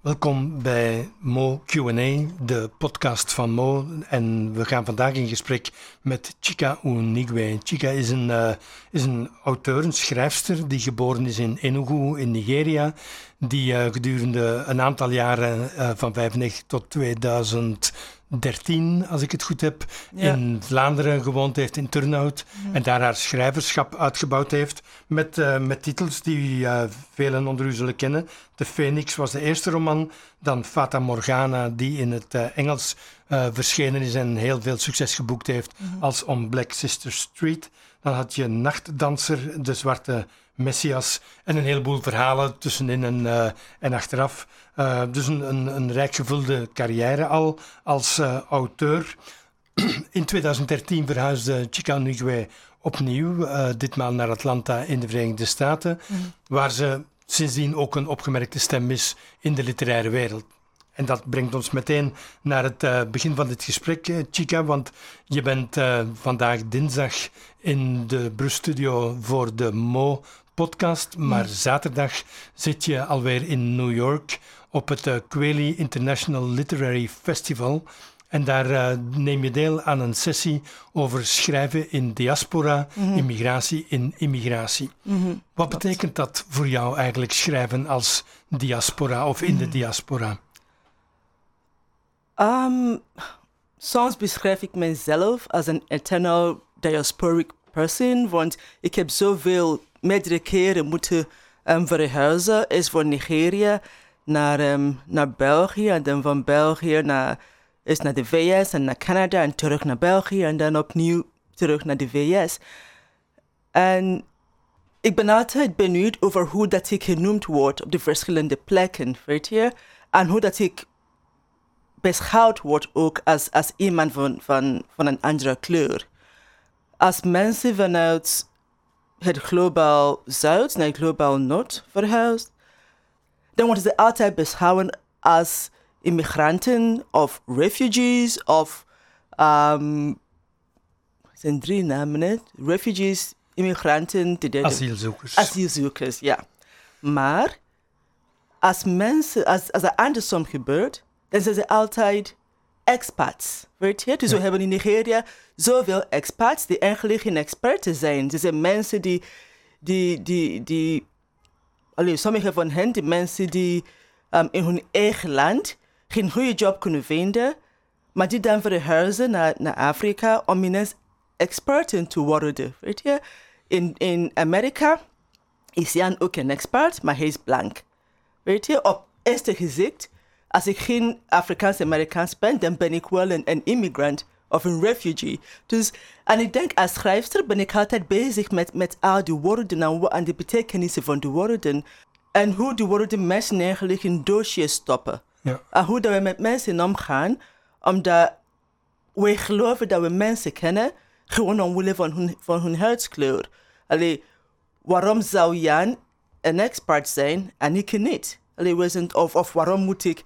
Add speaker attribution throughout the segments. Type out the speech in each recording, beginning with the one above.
Speaker 1: Welkom bij Mo Q&A, de podcast van Mo. En we gaan vandaag in gesprek met Chika Unigwe. Chika is een, uh, is een auteur, een schrijfster, die geboren is in Enugu in Nigeria. Die uh, gedurende een aantal jaren, uh, van 95 tot 2000 13, als ik het goed heb, in Vlaanderen gewoond heeft, in Turnhout. En daar haar schrijverschap uitgebouwd heeft met, uh, met titels die uh, velen onder u zullen kennen. De Phoenix was de eerste roman, dan Fata Morgana, die in het uh, Engels verschenen is en heel veel succes geboekt heeft, -hmm. als On Black Sister Street. Dan had je Nachtdanser, De Zwarte Messias en een heleboel verhalen tussenin en, uh, en achteraf. Uh, dus een, een, een rijk gevulde carrière al als uh, auteur. In 2013 verhuisde Chica Nugwe opnieuw, ditmaal naar Atlanta in de Verenigde Staten, mm. waar ze sindsdien ook een opgemerkte stem is in de literaire wereld. En dat brengt ons meteen naar het uh, begin van dit gesprek, uh, Chica, want je bent uh, vandaag dinsdag in de Brusstudio voor de Mo podcast, maar zaterdag zit je alweer in New York op het uh, International Literary Festival. En daar uh, neem je deel aan een sessie over schrijven in diaspora, mm -hmm. immigratie in immigratie. Mm -hmm. Wat betekent dat voor jou eigenlijk, schrijven als diaspora of in de mhm. diaspora?
Speaker 2: Um, soms beschrijf ik mezelf als een eternal diasporic person, want ik heb zoveel meerdere keren moeten um, verhuizen. Is van Nigeria naar, um, naar België en dan van België naar, is naar de VS en naar Canada en terug naar België en dan opnieuw terug naar de VS. En ik ben altijd benieuwd over hoe dat ik genoemd word op de verschillende plekken, weet je? En hoe dat ik beschouwd word ook als, als iemand van, van, van een andere kleur. Als mensen vanuit het globaal zuid naar globaal noord verhuisd, dan worden ze altijd beschouwen als immigranten of refugees of um, zijn drie namen het. Refugees, immigranten,
Speaker 1: de asielzoekers.
Speaker 2: Asielzoekers, ja. Maar als mensen, als, als er andersom gebeurt, dan zijn ze altijd expats. Weet je? Dus we hebben in Nigeria zoveel expats die eigenlijk geen experten zijn. Ze zijn mensen die, die, die, die allee, sommige van hen, die mensen die um, in hun eigen land geen goede job kunnen vinden, maar die dan verhuizen naar, naar Afrika om ineens experten te worden. Weet je? In, in Amerika is Jan ook een expert, maar hij is blank. Weet je? Op eerste gezicht als ik geen Afrikaans-Amerikaans ben, dan ben ik wel een, een immigrant of een refugee. Dus, en ik denk als schrijfster ben ik altijd bezig met, met al die woorden en, en de betekenissen van de woorden. En hoe die woorden mensen eigenlijk in doosjes stoppen. Ja. En hoe dat we met mensen omgaan, omdat we geloven dat we mensen kennen, gewoon omwille van hun, van hun huidskleur. Allee, waarom zou Jan een expert zijn en ik niet? Allee, of, of waarom moet ik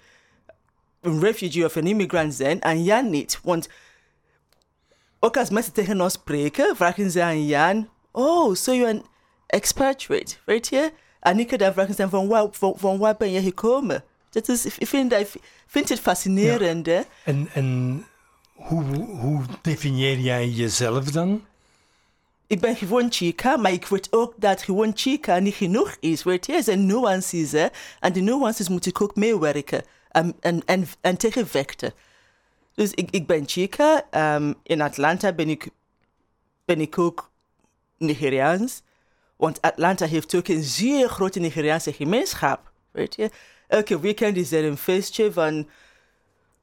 Speaker 2: refugee of een immigrant zijn en Jan niet. Want ook als mensen tegen ons spreken, vragen ze aan Jan, oh, so you're an expatriate, weet je? En ik dan vragen ze van, waar, van, van waar ben je gekomen? Dat is, ik vind, dat, vind het fascinerend. Ja.
Speaker 1: En, en hoe, hoe definieer jij jezelf dan?
Speaker 2: ik ben gewoon chica, maar ik weet ook dat gewoon chica niet genoeg is. Weet je, er zijn nuances, hè? En die nuances moet ik ook meewerken en, en, en, en tegenvechten. Dus ik, ik ben chica. Um, in Atlanta ben ik, ben ik ook Nigeriaans. Want Atlanta heeft ook een zeer grote Nigeriaanse gemeenschap. Weet je? Elke weekend is er een feestje van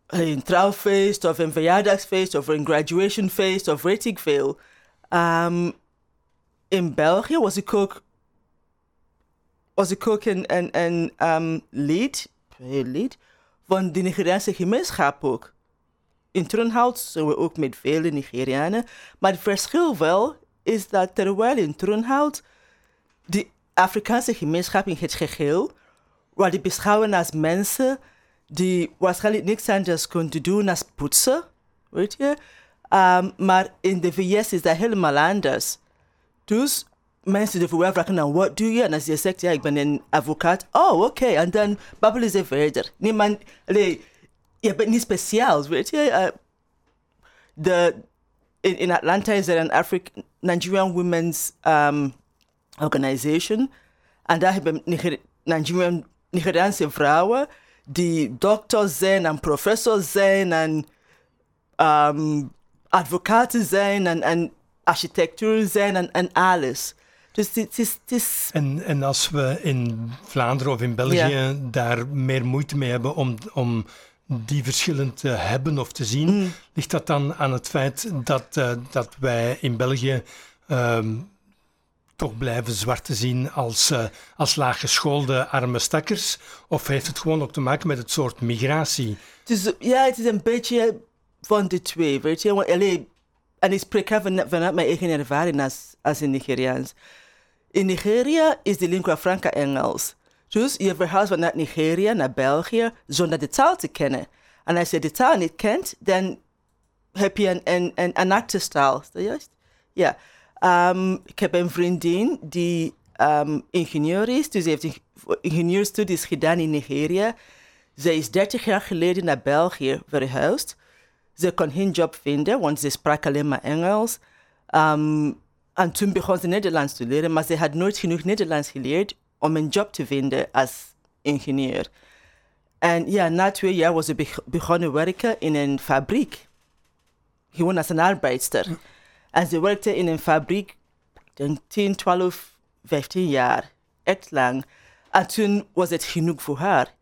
Speaker 2: een trouwfeest of een verjaardagsfeest of een graduation feest of weet ik veel. Um, in België was ik ook, was ik ook een, een, een um, lid, lid van de Nigeriaanse gemeenschap ook. In Turnhout zijn we ook met vele Nigerianen. Maar het verschil wel is dat terwijl in Turnhout de Afrikaanse gemeenschap in het geheel worden beschouwen als mensen die waarschijnlijk niks anders kunnen doen als poetsen, weet je. Um, maar in de VS is dat helemaal anders. Dus mensen ervoor wel vragen, nou, wat doe je? En als je zegt, ja, ik ben een advocaat. Oh, oké. En dan babbelen ze verder. Niemand, allee, je bent niet speciaal, weet je. Uh, de, in, in Atlanta is er een African Nigerian Women's um, Organization. En daar hebben Niger Nigerian, Nigeriaanse vrouwen die dokters zijn en professors zijn en um, advocaten zijn en, en architectuur zijn en, en alles. Dus het is, het is...
Speaker 1: En, en als we in Vlaanderen of in België daar meer moeite mee hebben om, om die verschillen te hebben of te zien, mm. ligt dat dan aan het feit dat, uh, dat wij in België um, toch blijven zwarte zien als, uh, als laaggeschoolde arme stakkers? Of heeft het gewoon ook te maken met het soort migratie?
Speaker 2: Dus, ja, het is een beetje van de twee, weet je. Allee, en ik spreek van, vanuit mijn eigen ervaring als, als een Nigeriaans. In Nigeria is de lingua franca Engels. Dus je verhuist vanuit Nigeria naar België zonder de taal te kennen. En als je de taal niet kent, dan heb je een, een, een, een juist? Ja. Um, ik heb een vriendin die um, ingenieur is. Dus ze heeft ingenieurstudies gedaan in Nigeria. Ze is 30 jaar geleden naar België verhuisd. Ze kon geen job vinden, want ze sprak alleen maar Engels. Um, en toen begon ze Nederlands te leren, maar ze had nooit genoeg Nederlands geleerd om een job te vinden als ingenieur. En ja, na twee jaar was ze begonnen werken in een fabriek. Gewoon als een arbeidster. En ze werkte in een fabriek 10, 12, 15 jaar. Echt lang. En toen was het genoeg voor haar.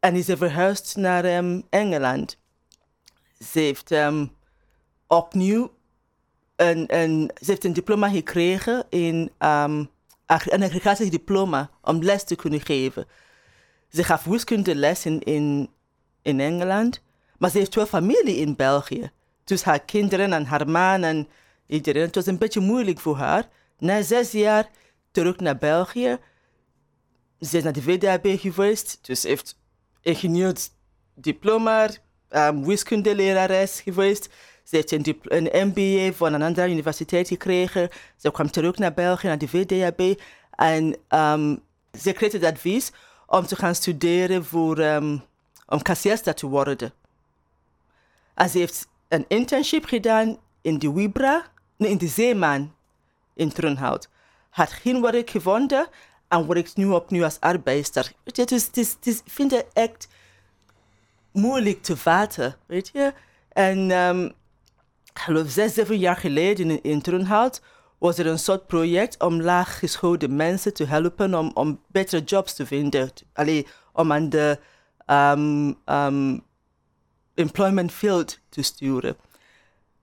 Speaker 2: En is ze verhuisd naar um, Engeland. Ze heeft um, opnieuw een, ze heeft een diploma gekregen in um, een aggregatiediploma om les te kunnen geven. Ze gaf wiskunde in, in, in Engeland, maar ze heeft wel familie in België. Dus haar kinderen en haar man en iedereen. Het was een beetje moeilijk voor haar. Na zes jaar terug naar België. Ze is naar de VDAB geweest, dus heeft ingenieursdiploma, um, wiskundelerares geweest. Ze heeft een, een, MBA van een andere universiteit gekregen. Ze kwam terug naar België, naar de VDAB. En um, ze kreeg het advies om te gaan studeren voor, um, om kassierster te worden. En ze heeft een internship gedaan in de Wibra, in de Zeeman in Trunhout. Had geen werk gevonden en werkt nu opnieuw als arbeider. Weet je, dus het is, ik vind echt moeilijk te vatten, weet je. En um, geloof zes, zeven jaar geleden in, in was er een soort project om laaggeschoolde mensen te helpen om, om betere jobs te vinden. Allee, om aan de um, um, employment field te sturen.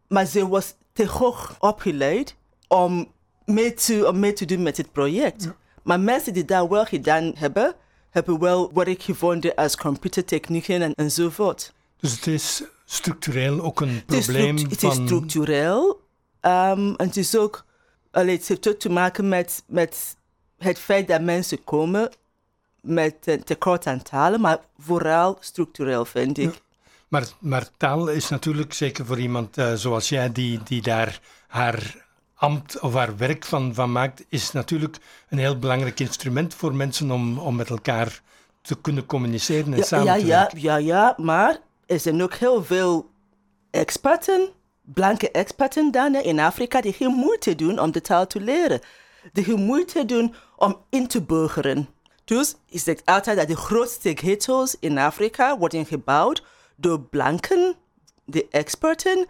Speaker 2: Maar ze was te hoog opgeleid om mee te, om mee te doen met het project. Maar mensen die dat wel gedaan hebben, hebben wel werk gevonden als computertechnicien en, enzovoort.
Speaker 1: Dus het is structureel ook een probleem
Speaker 2: het is van... Het is structureel. Um, en het is ook... Allee, het heeft ook te maken met, met het feit dat mensen komen met een tekort aan talen, maar vooral structureel, vind ik.
Speaker 1: Maar, maar taal is natuurlijk, zeker voor iemand uh, zoals jij, die, die daar haar ambt of haar werk van, van maakt, is natuurlijk een heel belangrijk instrument voor mensen om, om met elkaar te kunnen communiceren en
Speaker 2: ja,
Speaker 1: samen
Speaker 2: ja,
Speaker 1: te
Speaker 2: ja,
Speaker 1: werken.
Speaker 2: Ja, ja, maar er zijn ook heel veel experten, blanke experten dan in Afrika, die geen moeite doen om de taal te leren. Die geen moeite doen om in te burgeren. Dus is het altijd dat de grootste ghetto's in Afrika worden gebouwd door blanken, de experten,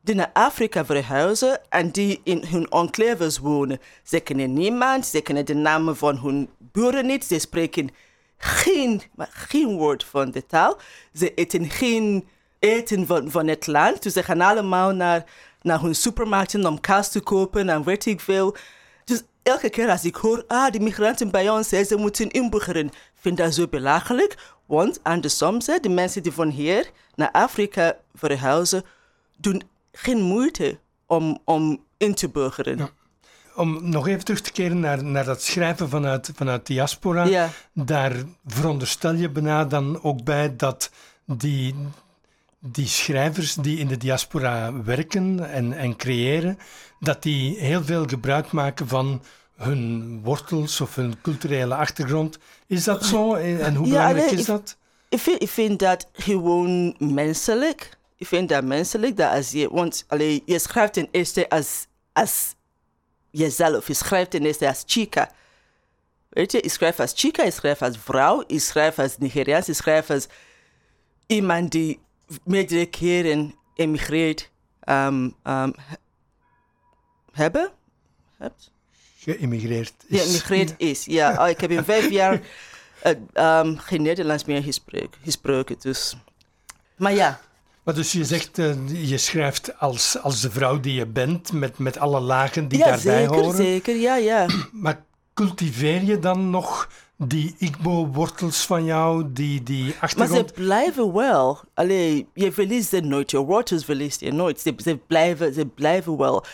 Speaker 2: die naar Afrika verhuizen en die in hun enclaves wonen. Ze kennen niemand, ze kennen de namen van hun buren niet, ze spreken geen, maar geen woord van de taal. Ze eten geen eten van, van het land, dus ze gaan allemaal naar, naar hun supermarkten om kaas te kopen en weet ik veel. Dus elke keer als ik hoor, ah, de migranten bij ons, ze moeten inburgeren, vind dat zo belachelijk. Want andersom, de mensen die van hier naar Afrika verhuizen, doen geen moeite om, om in te burgeren.
Speaker 1: Om nog even terug te keren naar, naar dat schrijven vanuit, vanuit diaspora.
Speaker 2: Ja.
Speaker 1: Daar veronderstel je bijna dan ook bij dat die, die schrijvers die in de diaspora werken en, en creëren, dat die heel veel gebruik maken van hun wortels of hun culturele achtergrond. Is dat zo? En hoe belangrijk is dat?
Speaker 2: Ik vind, ik vind dat gewoon menselijk. Ik vind dat menselijk dat als je, want allee, je schrijft ten eerste als, als jezelf, je schrijft ten eerste als chica. Weet je, je schrijft als chica, je schrijft als vrouw, je schrijft als Nigeriaans, je schrijft als iemand die meerdere keren emigreert um, um, hebben. Hebt?
Speaker 1: Geïmigreerd is.
Speaker 2: Geïmigreerd is, ja. Oh, ik heb in vijf jaar uh, um, geen Nederlands meer gesproken, gesproken. Dus. Maar ja.
Speaker 1: Maar dus je zegt, uh, je schrijft als, als de vrouw die je bent, met, met alle lagen die
Speaker 2: ja,
Speaker 1: daarbij
Speaker 2: zeker,
Speaker 1: horen.
Speaker 2: Zeker, ja, ja.
Speaker 1: Maar cultiveer je dan nog die Igbo-wortels van jou, die, die achtergrond?
Speaker 2: Maar ze blijven wel. Allee, je verliest ze nooit, je wortels verliest je nooit. Ze, ze, blijven, ze blijven wel.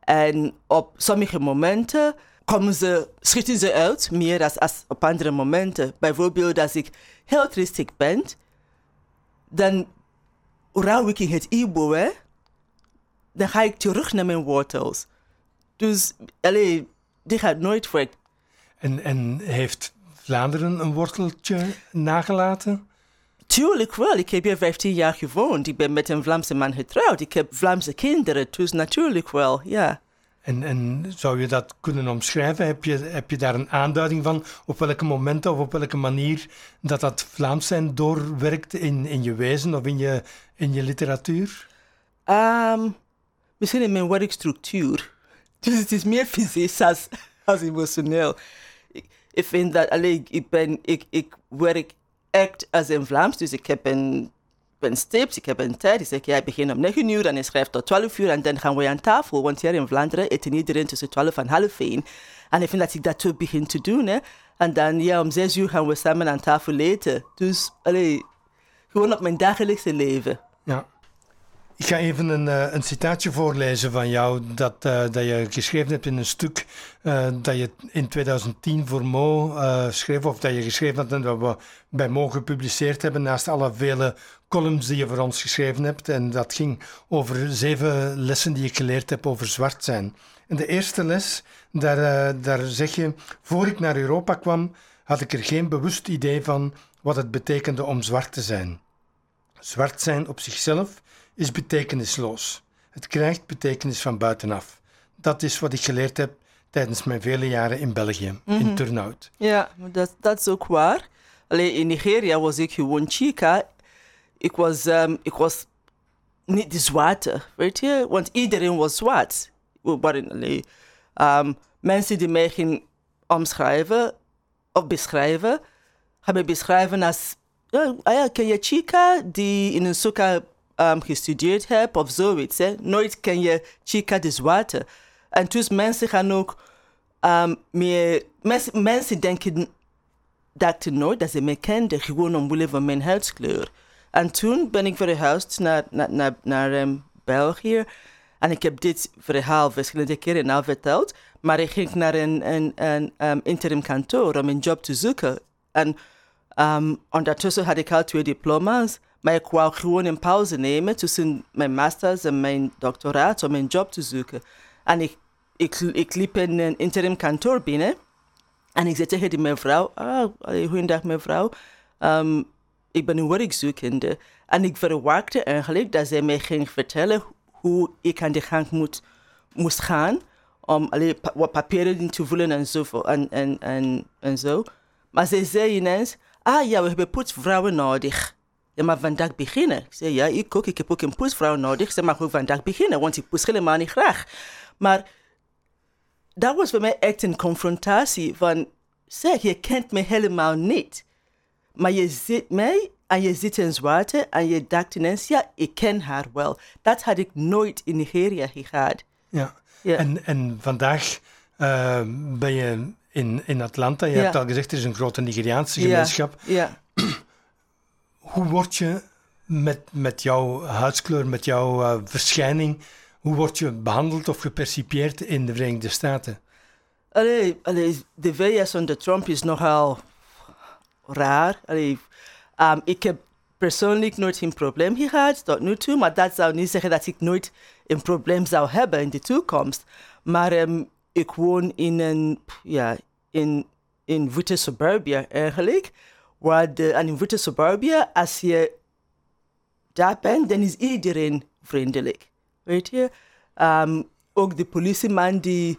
Speaker 2: En op sommige momenten komen ze, schieten ze uit, meer dan als op andere momenten. Bijvoorbeeld als ik heel tristig ben, dan rouw ik in het Igbo, hè. Dan ga ik terug naar mijn wortels. Dus, allee, die gaat nooit weg.
Speaker 1: En, en heeft Vlaanderen een worteltje nagelaten?
Speaker 2: Tuurlijk wel. Ik heb hier 15 jaar gewoond. Ik ben met een Vlaamse man getrouwd. Ik heb Vlaamse kinderen, dus natuurlijk wel, ja.
Speaker 1: En, en zou je dat kunnen omschrijven? Heb je, heb je daar een aanduiding van op welke momenten of op welke manier dat dat Vlaams zijn doorwerkt in, in je wezen of in je, in je literatuur?
Speaker 2: Um, misschien in mijn werkstructuur. Dus het is meer fysisch als, emotioneel. Ik, vind dat, alleen, ik, ik werk echt als een Vlaams, dus ik heb een, een stips, ik heb een tijd. Ik zeg, jij begint om 9 uur en je schrijft tot 12 uur en dan gaan we aan tafel. Want hier in Vlaanderen eten iedereen tussen 12 en half 1. En ik vind dat ik dat ook begin te doen. Hè. En dan, ja, om 6 uur gaan we samen aan tafel eten. Dus, allee, gewoon op mijn dagelijkse leven.
Speaker 1: Ja. Ik ga even een, uh, een citaatje voorlezen van jou dat, uh, dat je geschreven hebt in een stuk uh, dat je in 2010 voor Mo schreef, of dat je geschreven had en dat we bij Mo gepubliceerd hebben, naast alle vele columns die je voor ons geschreven hebt. En dat ging over zeven lessen die ik geleerd heb over zwart zijn. En de eerste les, daar, daar zeg je, voor ik naar Europa kwam, had ik er geen bewust idee van wat het betekende om zwart te zijn. Zwart zijn op zichzelf is betekenisloos. Het krijgt betekenis van buitenaf. Dat is wat ik geleerd heb tijdens mijn vele jaren in België, mm -hmm. in Turnhout.
Speaker 2: Ja, dat, dat is ook waar. Alleen in Nigeria was ik gewoon chica. Ik was, um, ik was niet de zwarte, weet je? Want iedereen was zwart. We waren alleen, um, mensen die mij gingen omschrijven of beschrijven, hebben beschrijven als, ja, ken je chica die in een soka um, gestudeerd hebt of zoiets. Hè. Nooit ken je Chica de Zwarte. En dus mensen gaan ook um, meer... Mensen, denken, dachten nooit dat ze me kenden, gewoon omwille van mijn huidskleur. En toen ben ik verhuisd naar, naar, naar, naar um, België. En ik heb dit verhaal verschillende keren al verteld. Maar ik ging naar een, een, een um, interim kantoor om een job te zoeken. En ondertussen had ik al twee diploma's. Maar ik wou gewoon een pauze nemen tussen mijn masters en mijn doctoraat om een job te zoeken. En ik, ik, ik liep in een interim kantoor binnen. En ik zei tegen die mevrouw, ah, goeiedag mevrouw, um, ik ben een werkzoekende. En ik verwachtte eigenlijk dat zij mij ging vertellen hoe ik aan de gang moet, moest gaan. Om allee, wat papieren in te vullen en zo. En, en, en, en zo. Maar zij zei ineens, ah ja, we hebben poetsvrouwen nodig. Ja, maar vandaag beginnen. Ik zei, ja, ik ook. Ik heb ook een poesvrouw nodig. Ze mag ook vandaag beginnen, want ik poes helemaal niet graag. Maar dat was voor mij echt een confrontatie van, zeg, je kent me helemaal niet. Maar je ziet mij en je ziet een zwarte en je dacht ineens, ja, ik ken haar wel. Dat had ik nooit in Nigeria gehad.
Speaker 1: Ja, ja. En, en vandaag uh, ben je in, in Atlanta. Je
Speaker 2: Ja.
Speaker 1: hebt al gezegd, er is een grote Nigeriaanse gemeenschap.
Speaker 2: Ja.
Speaker 1: Hoe word je met, met jouw huidskleur, met jouw uh, verschijning, hoe word je behandeld of gepercipieerd in de Verenigde Staten?
Speaker 2: Allee, allee, de VS onder Trump is nogal raar. Allee, um, ik heb persoonlijk nooit een probleem gehad tot nu toe, maar dat zou niet zeggen dat ik nooit een probleem zou hebben in de toekomst. Maar ehm, ik woon in een, ja, in, in witte suburbia eigenlijk. Waar de, witte suburbia, als je daar bent, dan is iedereen vriendelijk. Weet je? Ehm, ook de politieman die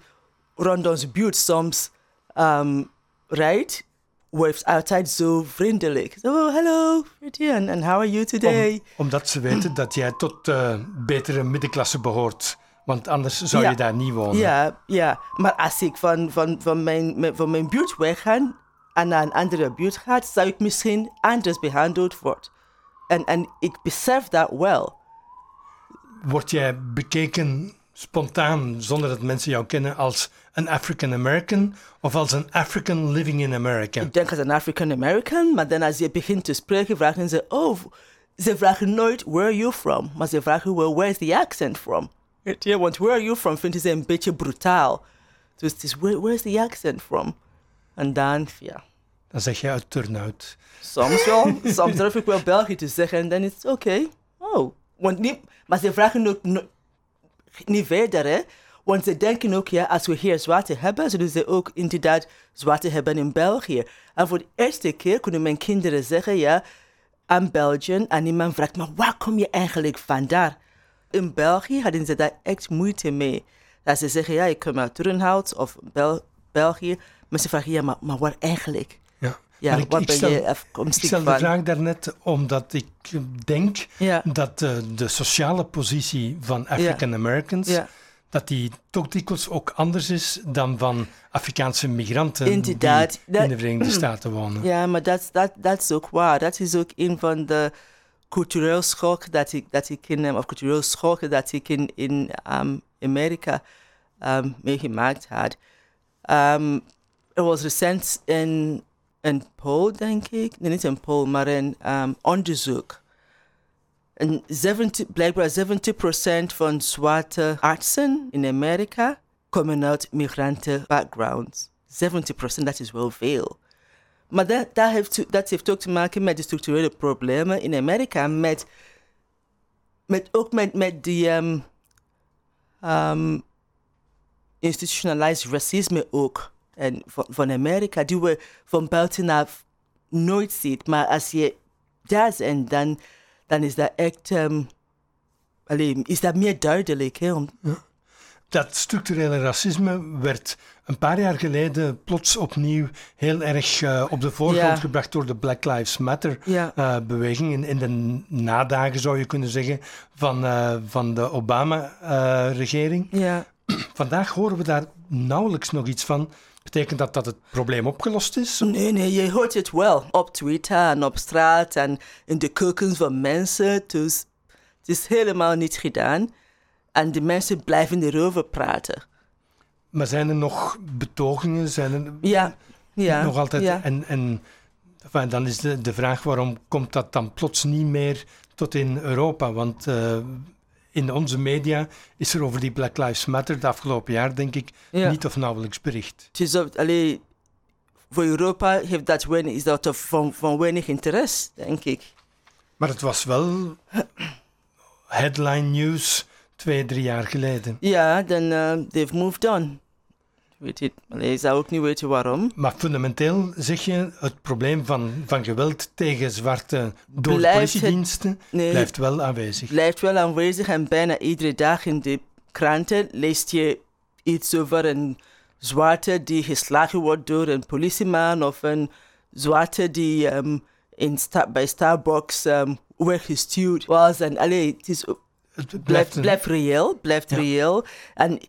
Speaker 2: rond onze buurt soms um, rijdt, was altijd zo vriendelijk. Oh, hallo, en and how are you today?
Speaker 1: Om, omdat ze weten dat jij tot de betere middenklasse behoort. Want anders zou je daar niet wonen.
Speaker 2: Ja, ja, maar als ik van, van, van, mijn, van mijn buurt wegga en naar een andere buurt ga, zou ik misschien anders behandeld worden. En, en ik besef dat wel.
Speaker 1: Word jij bekeken spontaan, zonder dat mensen jou kennen, als een African American of als een African living in America?
Speaker 2: Ik denk als een African American, maar dan als je begint te spreken, vragen ze, oh, ze vragen nooit where are you from, maar ze vragen well, where is the accent from? Ja, want where are you from vinden ze een beetje brutaal. Dus het is where, where is the accent from? En dan, ja.
Speaker 1: Dan zeg je uit Turnhout.
Speaker 2: Soms wel. Soms durf ik wel België te zeggen en dan is het oké. Okay. Oh. Want niet, maar ze vragen ook niet verder, hè. Want ze denken ook, ja, als we hier zwarte hebben, zullen ze ook inderdaad zwarte hebben in België. En voor de eerste keer kunnen mijn kinderen zeggen, ja, aan België. En iemand vraagt, maar waar kom je eigenlijk vandaan? In België hadden ze daar echt moeite mee. Dat ze zeggen, ja, ik kom uit Turnhout of Bel België. Maar ze vragen, ja, maar, maar waar eigenlijk?
Speaker 1: Ja.
Speaker 2: Ja,
Speaker 1: Maar ik,
Speaker 2: waar
Speaker 1: ik
Speaker 2: ben
Speaker 1: stel,
Speaker 2: je afkomstig
Speaker 1: ik stel de vraag daarnet omdat ik denk
Speaker 2: Ja.
Speaker 1: dat eh, de sociale positie van African Americans,
Speaker 2: Ja.
Speaker 1: dat die toch dikwijls ook anders is dan van Afrikaanse migranten
Speaker 2: Inderdaad.
Speaker 1: die
Speaker 2: Dat-
Speaker 1: in de Verenigde Staten wonen.
Speaker 2: Ja, maar dat, dat, dat is ook waar. Dat is ook een van de cultureel schok dat ik, dat ik in, of cultureel schokken dat ik in, in um, Amerika um, meegemaakt had. Um, er was recent een, een poll, denk ik. Nee, niet een poll, maar um, onderzoek. En 70, blijkbaar 70% van zwarte artsen in Amerika komen uit migranten backgrounds. 70%, dat is wel veel. Maar dat, dat, heeft, dat heeft ook te maken met de structurele problemen in Amerika. Met, met, ook met, met die um, um, institutionalized racisme ook. En van, van Amerika, die we van buitenaf nooit ziet. Maar als je daar bent, dan, dan is dat echt... Um, allee, is dat meer duidelijk. Hè? Om,
Speaker 1: Dat structurele racisme werd een paar jaar geleden plots opnieuw heel erg eh, op de voorgrond
Speaker 2: Ja.
Speaker 1: gebracht door de Black Lives Matter
Speaker 2: Ja.
Speaker 1: eh, beweging. In, in de nadagen zou je kunnen zeggen van, eh, van de Obama-regering.
Speaker 2: ja.
Speaker 1: Vandaag horen we daar nauwelijks nog iets van. Betekent dat dat het probleem opgelost is?
Speaker 2: Nee, nee, je hoort het wel op Twitter en op straat en in de keukens van mensen. Dus het is helemaal niet gedaan. En de mensen blijven erover praten.
Speaker 1: Maar zijn er nog betogingen? Zijn er
Speaker 2: Ja, ja.
Speaker 1: nog altijd?
Speaker 2: Ja.
Speaker 1: En, en enfin, dan is de, de vraag waarom komt dat dan plots niet meer tot in Europa? Want eh, in onze media is er over die Black Lives Matter de afgelopen jaar, denk ik,
Speaker 2: Ja.
Speaker 1: niet of nauwelijks bericht.
Speaker 2: Het is ook, allee, voor Europa heeft dat weinig, is dat van, van weinig interesse, denk ik.
Speaker 1: Maar het was wel headline news twee, drie jaar geleden.
Speaker 2: Ja, dan uh, they've moved on. Weet je, ik zou ook niet weten waarom.
Speaker 1: Maar fundamenteel zeg je, het probleem van, van geweld tegen zwarte door
Speaker 2: Blijft
Speaker 1: de
Speaker 2: het-
Speaker 1: politiediensten
Speaker 2: Nee,
Speaker 1: blijft wel aanwezig.
Speaker 2: blijft wel aanwezig en bijna iedere dag in de kranten leest je iets over een zwarte die geslagen wordt door een politieman of een zwarte die ehm, in sta bij Starbucks um, weggestuurd was. En allee, het is,
Speaker 1: Het blijft
Speaker 2: blijft, reëel, blijft
Speaker 1: Ja.
Speaker 2: reëel. En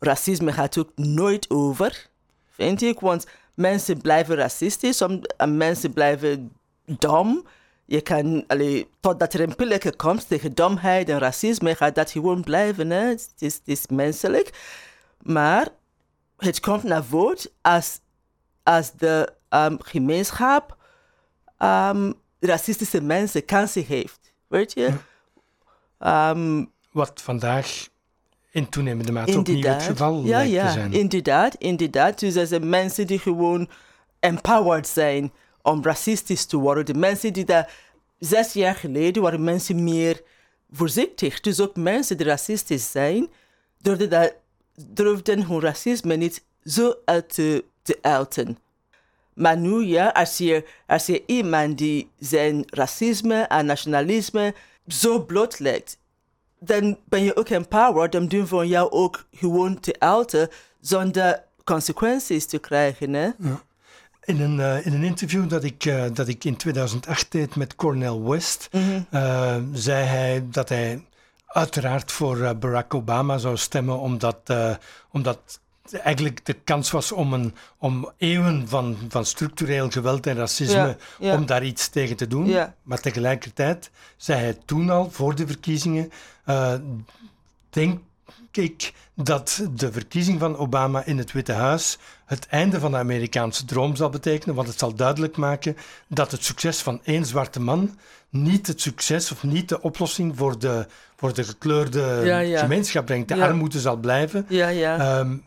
Speaker 2: racisme gaat ook nooit over, vind ik. Want mensen blijven racistisch om- en mensen blijven dom. Je kan, allee, totdat er een pilletje komt tegen domheid en racisme, gaat dat gewoon blijven. Hè? Het, is, het is menselijk. Maar het komt naar voren als, als de ehm, gemeenschap ehm, racistische mensen kansen heeft. Weet je? Ehm,
Speaker 1: Wat vandaag in toenemende mate opnieuw het
Speaker 2: Inderdaad.
Speaker 1: geval
Speaker 2: ja,
Speaker 1: lijkt
Speaker 2: ja,
Speaker 1: te zijn.
Speaker 2: inderdaad, inderdaad. Dus er zijn mensen die gewoon empowered zijn om racistisch te worden. De mensen die daar zes jaar geleden waren mensen meer voorzichtig. Dus ook mensen die racistisch zijn, durfden, dat, durfden hun racisme niet zo uit te, te uiten. Maar nu, ja, als je, als je iemand die zijn racisme en nationalisme zo blootlegt, dan ben je ook empowered om doen van jou ook gewoon te uiten zonder consequenties te krijgen. Hè?
Speaker 1: Ja. In een, uh, in een interview dat ik, uh, dat ik in 2008 deed met Cornel West, mm -hmm. uh, zei hij dat hij uiteraard voor Barack Obama zou stemmen, omdat, omdat eigenlijk de kans was om, een, om eeuwen van, van structureel geweld en racisme, ja, ja. om daar iets tegen te doen.
Speaker 2: Ja.
Speaker 1: Maar tegelijkertijd zei hij toen al, voor de verkiezingen, uh, denk ik dat de verkiezing van Obama in het Witte Huis het einde van de Amerikaanse droom zal betekenen, want het zal duidelijk maken dat het succes van één zwarte man niet het succes of niet de oplossing voor de, voor de gekleurde gemeenschap brengt. De armoede zal blijven. Um,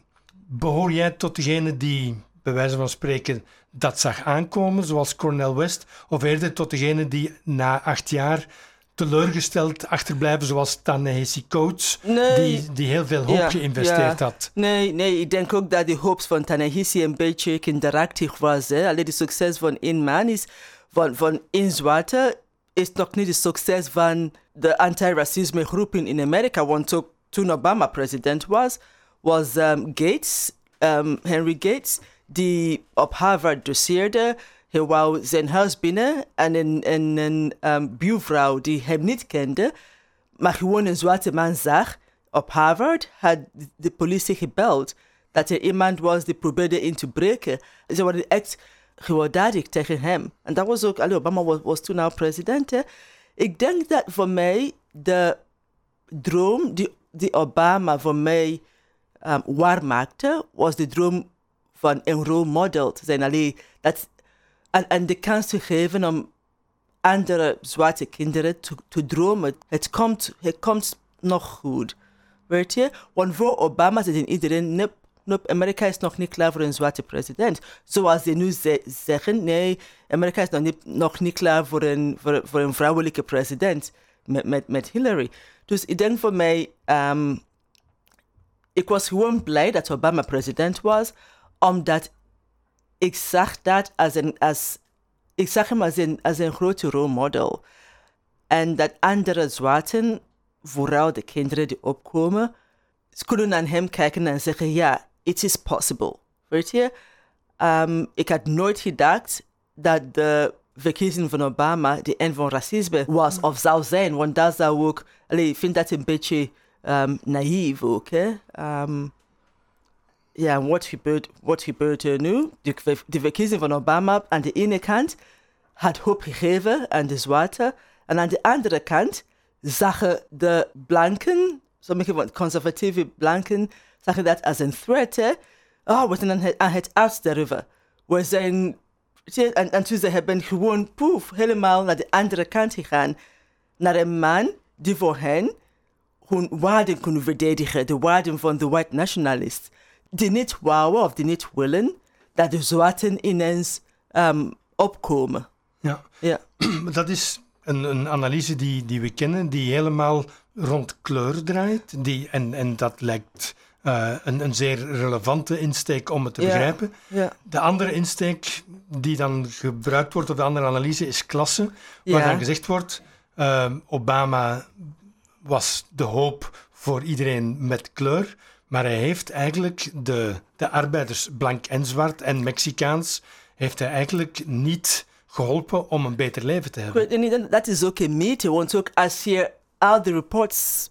Speaker 1: behoor jij tot degene die, bij wijze van spreken, dat zag aankomen, zoals Cornel West, of eerder tot degene die na acht jaar teleurgesteld achterblijven, zoals Tanehisi Coates,
Speaker 2: nee.
Speaker 1: die, die heel veel hoop
Speaker 2: ja,
Speaker 1: geïnvesteerd
Speaker 2: ja.
Speaker 1: had.
Speaker 2: Nee, nee, ik denk ook dat de hoop van Tanehisi een beetje kinderachtig was. Hè. Alleen de succes van één man is, van, van één zwarte, is nog niet het succes van de anti-racisme groepen in Amerika. Want ook toen Obama president was, was um, Gates, um, Henry Gates, die op Harvard doseerde. Hij wou zijn huis binnen en een, een, um, buurvrouw die hem niet kende, maar gewoon een zwarte man zag op Harvard, had de politie gebeld dat er iemand was die probeerde in te breken. Ze waren echt gewelddadig tegen hem. En dat was ook, allee, Obama was, was toen al president. Ik denk dat voor mij de droom die, die Obama voor mij um, waar maakte, was de droom van een role model te zijn. Allee, en, en de kans te geven om andere zwarte kinderen te, te dromen. Het komt, het komt nog goed. Weet je? Want voor Obama zei iedereen, nope, nope, Amerika is nog niet klaar voor een zwarte president. Zoals ze nu ze zeggen, nee, Amerika is nog niet, nog niet klaar voor een, voor, voor een vrouwelijke president met, met, met Hillary. Dus ik denk voor mij, um, ik was gewoon blij dat Obama president was, omdat ik zag dat als een, als, ik zag hem als een, als een grote rolmodel. En dat andere zwarten, vooral de kinderen die opkomen, ze kunnen naar hem kijken en zeggen, ja, it is possible. Weet je? Um, ik had nooit gedacht dat de verkiezing van Obama de eind van racisme was of zou zijn. Want dat zou ook, allee, ik vind dat een beetje um, naïef ook. Um, ja, wat gebeurt, wat gebeurt er nu? De, de verkiezing van Obama aan de ene kant had hoop gegeven aan de zwarte. En aan de andere kant zagen de blanken, sommige conservatieve blanken, zagen dat als een threat. Oh, we zijn aan het, aan het uitsterven. We zijn... En, en toen ze hebben gewoon poef, helemaal naar de andere kant gegaan. Naar een man die voor hen hun waarden kunnen verdedigen, de waarden van de white nationalists. Die niet wouden of die niet willen dat de zwarten ineens um, opkomen.
Speaker 1: Ja.
Speaker 2: ja.
Speaker 1: dat is een, een, analyse die, die we kennen, die helemaal rond kleur draait. Die, en, en dat lijkt uh, een, een zeer relevante insteek om het te
Speaker 2: ja.
Speaker 1: begrijpen.
Speaker 2: Ja.
Speaker 1: De andere insteek die dan gebruikt wordt, of de andere analyse, is klasse. Waar
Speaker 2: Ja.
Speaker 1: dan gezegd wordt, uh, Obama was de hoop voor iedereen met kleur. Maar hij heeft eigenlijk de, de arbeiders, blank en zwart en Mexicaans, heeft hij eigenlijk niet geholpen om een beter leven te hebben.
Speaker 2: Dat is ook een mythe, want ook als je al de reports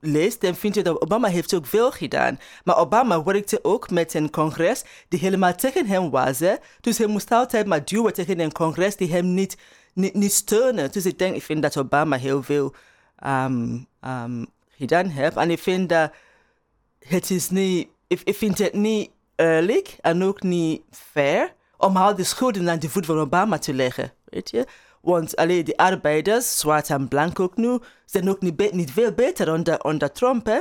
Speaker 2: leest, dan vind je dat Obama heeft ook veel gedaan. Maar Obama werkte ook met een congres die helemaal tegen hem was. Dus hij moest altijd maar duwen tegen een congres die hem niet, niet, niet steunen. Dus ik denk, ik vind dat Obama heel veel um, um, gedaan heeft. En ik vind dat het is niet, ik, ik vind het niet eerlijk en ook niet fair om al de schulden aan de voet van Obama te leggen. Weet je? Want alleen de arbeiders, zwart en blank ook nu, zijn ook niet, niet veel beter onder, onder Trump. Hè?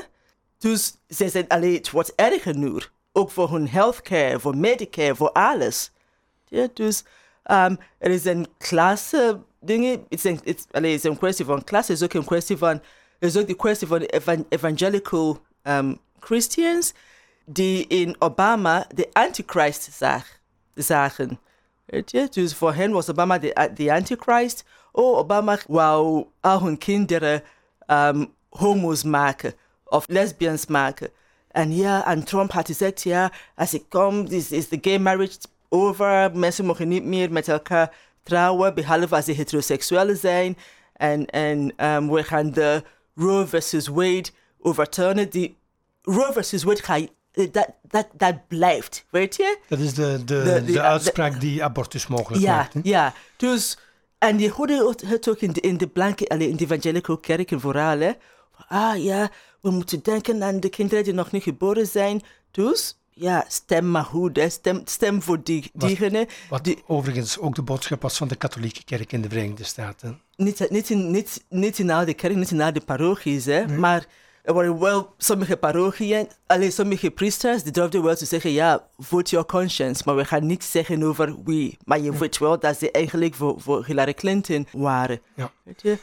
Speaker 2: Dus ze zijn alleen, het wordt erger nu. Ook voor hun healthcare, voor Medicare, voor alles. Ja, dus um, er is een klasse dingen, het is het, is een kwestie van klas, het is ook een kwestie van, het is ook de kwestie van evan, evangelical um, Christians die in Obama de antichrist zag, zagen. Weet je? Dus voor hen was Obama de, de antichrist. Oh, Obama wou al hun kinderen um, homo's maken of lesbians maken. En ja, en Trump had gezegd, ja, als ik kom, is, is de gay marriage over. Mensen mogen niet meer met elkaar trouwen, behalve als ze heteroseksuelen zijn. En, en um, we gaan de Roe versus Wade overturnen. Die Roe versus Wade ga dat, dat, dat blijft, weet je?
Speaker 1: Dat is de, de, de, de uitspraak die abortus mogelijk
Speaker 2: ja,
Speaker 1: maakt. Hè?
Speaker 2: Ja, dus... En je hoorde het ook in de, in de blanke, in de evangelical kerken vooral, hè. Ah ja, we moeten denken aan de kinderen die nog niet geboren zijn. Dus ja, stem maar goed, hè. Stem, stem voor die, diegenen.
Speaker 1: Wat, die, overigens ook de boodschap was van de katholieke kerk in de Verenigde Staten.
Speaker 2: Niet, niet, in, niet, niet in al de kerk, niet in al de parochies, hè. Nee. Maar er waren wel sommige parochieën, alleen sommige priesters, die durfden wel te zeggen, ja, vote your conscience. Maar we gaan niet zeggen over wie. Maar je weet wel dat ze eigenlijk voor, voor Hillary Clinton waren.
Speaker 1: Ja.
Speaker 2: Weet je?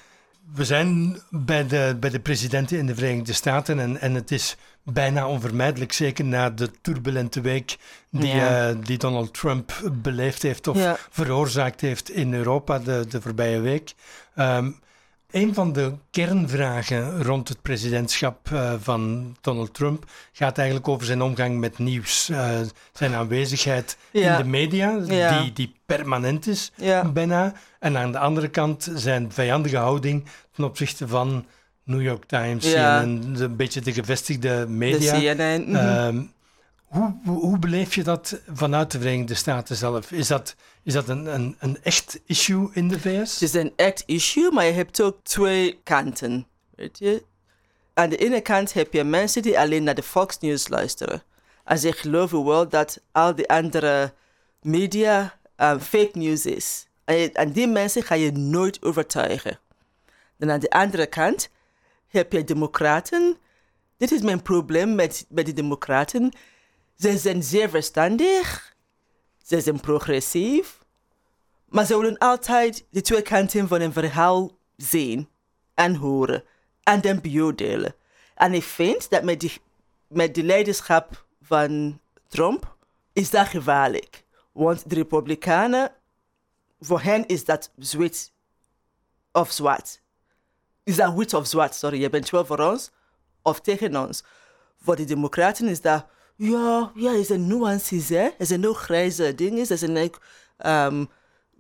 Speaker 1: We zijn bij de, bij de presidenten in de Verenigde Staten en, en het is bijna onvermijdelijk, zeker na de turbulente week die, ja. uh, die Donald Trump beleefd heeft of ja. veroorzaakt heeft in Europa de, de voorbije week. Um, een van de kernvragen rond het presidentschap uh, van Donald Trump gaat eigenlijk over zijn omgang met nieuws. Uh, zijn aanwezigheid ja. in de media, ja. die, die permanent is
Speaker 2: ja.
Speaker 1: bijna. En aan de andere kant zijn vijandige houding ten opzichte van New York Times en een beetje de gevestigde media.
Speaker 2: De CNN.
Speaker 1: Hoe, hoe, beleef je dat vanuit de Verenigde Staten zelf? Is dat, is dat een, een, een echt issue in de VS?
Speaker 2: Het is een echt issue, maar je hebt ook twee kanten. Weet je? Aan de ene kant heb je mensen die alleen naar de Fox News luisteren. En ze geloven wel dat al die andere media um, fake news is. En, en die mensen ga je nooit overtuigen. Dan aan de andere kant heb je democraten. Dit is mijn probleem met, met de democraten. Ze zijn zeer verstandig, ze zijn progressief, maar ze willen altijd de twee kanten van een verhaal zien en horen en dan beoordelen. En ik vind dat met de, met de leiderschap van Trump is dat gevaarlijk. Want de Republikeinen, voor hen is dat wit of zwart. Is dat wit of zwart, sorry, je bent wel voor ons of tegen ons. Voor de Democraten is dat ja, ja, er zijn nuances, hè. Er zijn ook grijze dingen, er zijn ook um,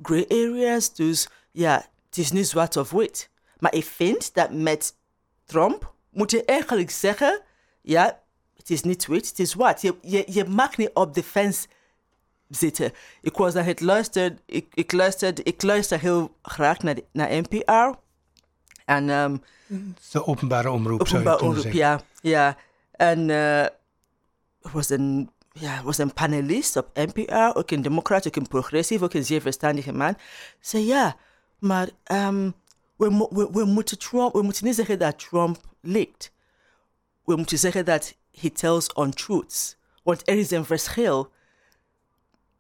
Speaker 2: gray areas. Dus ja, het is niet zwart of wit. Maar ik vind dat met Trump moet je eigenlijk zeggen, ja, het is niet wit, het is zwart. Je, je, je mag niet op de fence zitten. Ik was naar het luisteren, ik, ik, luisterde, ik luister heel graag naar, naar NPR. En, um,
Speaker 1: de openbare omroep,
Speaker 2: openbare
Speaker 1: zou je
Speaker 2: omroep, ja. ja. En... Uh, was een, ja, was een panelist op NPR, ook een democrat, ook een progressief, ook een zeer verstandige man. Zei ja, maar um, we, we, we, moeten Trump, we moeten niet zeggen dat Trump liegt. We moeten zeggen dat he tells untruths. Want er is een verschil.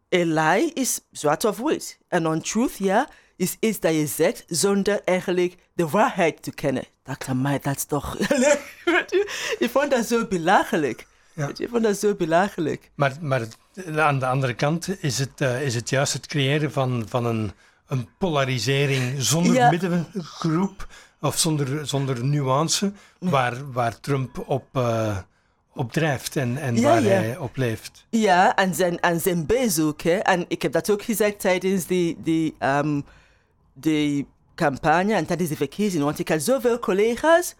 Speaker 2: Een lie is zwart of wit. En untruth, ja, is iets dat je zegt zonder eigenlijk de waarheid te kennen. Dr. Mij, dat is toch... Dat zo belachelijk. Ja. Ik vond dat zo belachelijk.
Speaker 1: Maar, maar aan de andere kant is het, uh, is het juist het creëren van, van een, een polarisering zonder ja. middengroep of zonder, zonder nuance, waar, waar Trump op, uh, op drijft en, en ja, waar hij op leeft.
Speaker 2: Ja, en zijn, en zijn bezoek. Hè. En ik heb dat ook gezegd tijdens die, die, um, die campagne en tijdens de verkiezingen. Want ik had zoveel collega's,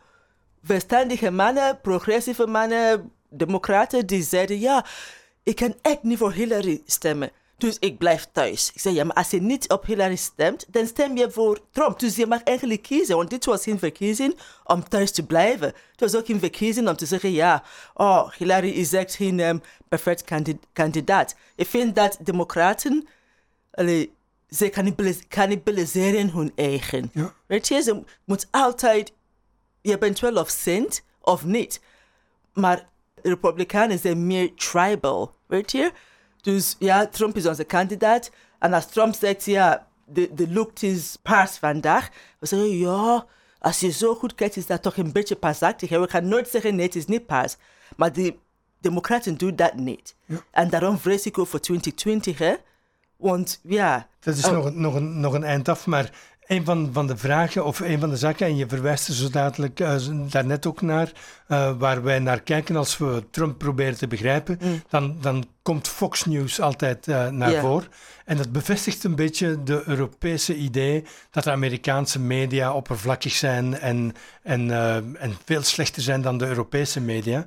Speaker 2: verstandige mannen, progressieve mannen, democraten die zeiden, ja, ik kan echt niet voor Hillary stemmen. Dus ik blijf thuis. Ik zei, ja, maar als je niet op Hillary stemt, dan stem je voor Trump. Dus je mag eigenlijk kiezen, want dit was geen verkiezing om thuis te blijven. Het was ook geen verkiezing om te zeggen, ja, oh, Hillary is echt geen um, perfect kandidaat. Ik vind dat democraten, allee, ze cannibalis cannibaliseren hun eigen.
Speaker 1: Ja.
Speaker 2: Weet je, ze moet altijd, je bent wel of sint of niet. Maar Republikeinen zijn meer tribal, weet je? Dus ja, Trump is onze kandidaat. En als Trump zegt, ja, de, de look is paars vandaag. We zeggen, ja, als je zo goed kijkt, is dat toch een beetje paasachtig. We gaan nooit zeggen, nee, het is niet paars. Maar de democraten doen dat niet. En daarom vrees ik ook voor 2020, hè. Want ja...
Speaker 1: Dat is
Speaker 2: oh,
Speaker 1: nog, nog, een, nog een eind af, maar een van, van de vragen, of een van de zaken, en je verwijst er zo dadelijk uh, daarnet ook naar, uh, waar wij naar kijken als we Trump proberen te begrijpen,
Speaker 2: Mm.
Speaker 1: dan, dan komt Fox News altijd uh, naar voren. En dat bevestigt een beetje de Europese idee dat de Amerikaanse media oppervlakkig zijn en, en, en veel slechter zijn dan de Europese media.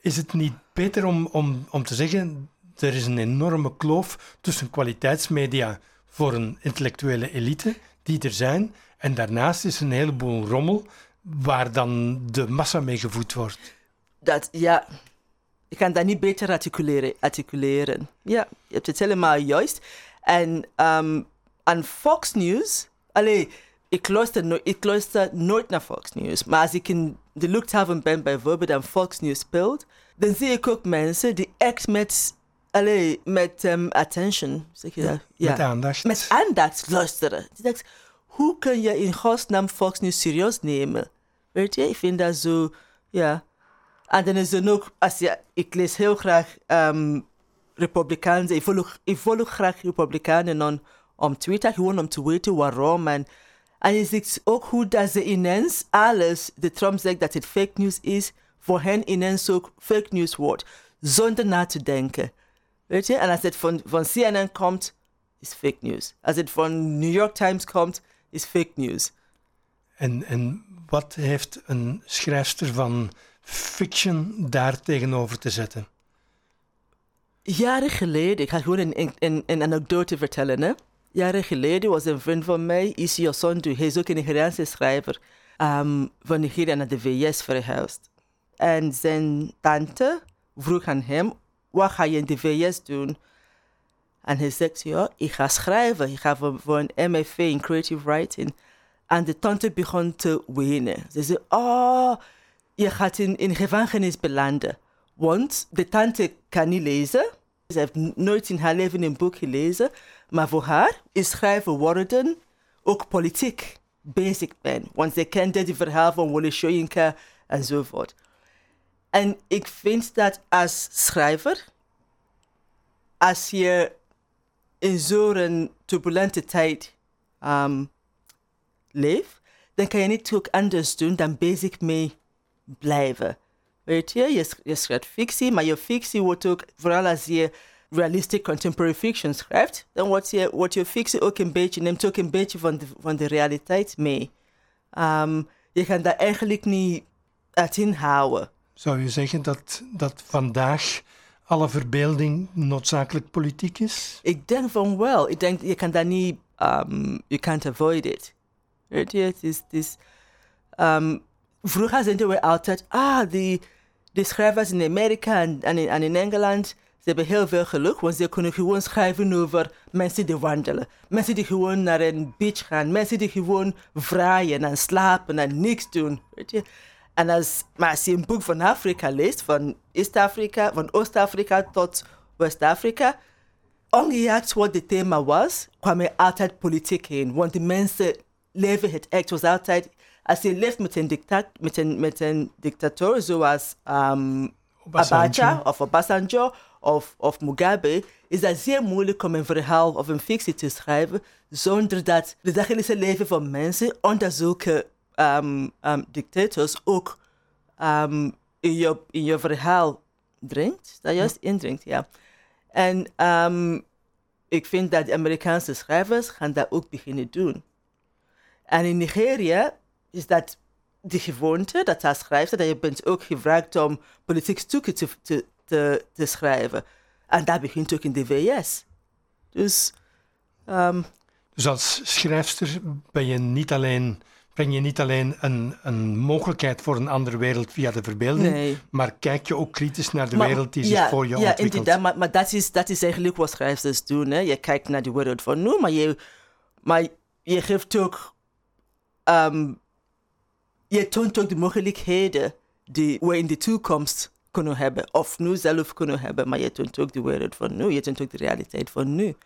Speaker 1: Is het niet beter om, om, om te zeggen, er is een enorme kloof tussen kwaliteitsmedia voor een intellectuele elite die er zijn. En daarnaast is een heleboel rommel waar dan de massa mee gevoed wordt.
Speaker 2: Dat, ja, ik kan dat niet beter articuleren. articuleren. Ja, je hebt het helemaal juist. En um, aan Fox News, allee, ik luister, ik luister nooit naar Fox News. Maar als ik in de luchthaven ben bijvoorbeeld en Fox News speelt, dan zie ik ook mensen die echt met, allee, met um, attention, zeg je dat?
Speaker 1: Ja, met aandacht.
Speaker 2: Met aandacht luisteren. Hoe kun je in godsnaam Fox News serieus nemen? Weet je, ik vind dat zo, ja. En dan is er ook, als je, ik lees heel graag um, Republikeinen, ik volg, ik volg graag Republikeinen on, om Twitter, gewoon om te weten waarom. En, en je ziet ook hoe dat ze ineens alles, de Trump zegt dat het fake news is, voor hen ineens ook fake news wordt, zonder na te denken. Weet je, en als het van, van CNN komt, is fake news. Als het van New York Times komt, is fake news.
Speaker 1: En, en wat heeft een schrijfster van fiction daar tegenover te zetten?
Speaker 2: Jaren geleden, ik ga gewoon een, een, een anekdote vertellen. Hè? Jaren geleden was een vriend van mij, Isi Osondu, hij is ook een Nigeriaanse schrijver, um, van Nigeria naar de VS verhuisd. En zijn tante vroeg aan hem, wat ga je in de VS doen? En hij zegt, ja, ik ga schrijven. Ik ga voor, een MFA in creative writing. En de tante begon te wenen. Ze zei, oh, je gaat in, in gevangenis belanden. Want de tante kan niet lezen. Ze heeft nooit in haar leven een boek gelezen. Maar voor haar is schrijven worden ook politiek basic ben. Want ze kende die verhaal van Wole Soyinka enzovoort. En ik vind dat als schrijver, als je in zo'n turbulente tijd um, leeft, dan kan je niet ook anders doen dan basic mee blijven. Weet je, je, schrijft fictie, maar je fictie wordt ook, vooral als je realistic contemporary fiction schrijft, dan wordt je, wordt je fictie ook een beetje, neemt ook een beetje van de, van de realiteit mee. Um, je kan dat eigenlijk niet uit inhouden.
Speaker 1: Zou je zeggen dat, dat vandaag alle verbeelding noodzakelijk politiek is?
Speaker 2: Ik denk van wel. Ik denk, je kan dat niet, um, you can't avoid it. Weet je, het is, is um, vroeger zeiden we altijd, ah, die, die schrijvers in Amerika en, en, in, en in Engeland, ze hebben heel veel geluk, want ze kunnen gewoon schrijven over mensen die wandelen. Mensen die gewoon naar een beach gaan. Mensen die gewoon vraaien en slapen en niks doen. Weet je? En als, maar als je een boek van Afrika leest, van East-Afrika, van Oost-Afrika tot West-Afrika, ongeacht wat het thema was, kwam er altijd politiek heen. Want de mensen leven het echt. was altijd, als je leeft met een, dictat, met een, met een dictator zoals um, Abacha of Obasanjo of, of Mugabe, is dat zeer moeilijk om een verhaal of een fictie te schrijven zonder dat het dagelijkse leven van mensen onder zulke um, um, dictators ook um, in, je, in je verhaal dringt, dat juist indringt, ja. En ik vind dat de Amerikaanse schrijvers gaan dat ook beginnen doen. En in Nigeria is dat de gewoonte dat als schrijver, dat je bent ook gevraagd om politiek stukken te, te, te, te schrijven. En dat begint ook in de VS. Dus... Um,
Speaker 1: dus als schrijfster ben je niet alleen, breng je niet alleen een, een mogelijkheid voor een andere wereld via de verbeelding,
Speaker 2: nee.
Speaker 1: maar kijk je ook kritisch naar de maar, wereld die
Speaker 2: ja,
Speaker 1: zich voor je
Speaker 2: ja,
Speaker 1: ontwikkelt.
Speaker 2: Inderdaad, maar, maar dat, is, dat is eigenlijk wat schrijvers doen. Hè? Je kijkt naar de wereld van nu, maar je, maar je geeft ook... Um, je toont ook de mogelijkheden die we in de toekomst kunnen hebben. Of nu zelf kunnen hebben, maar je toont ook de wereld van nu. Je toont ook de realiteit van nu.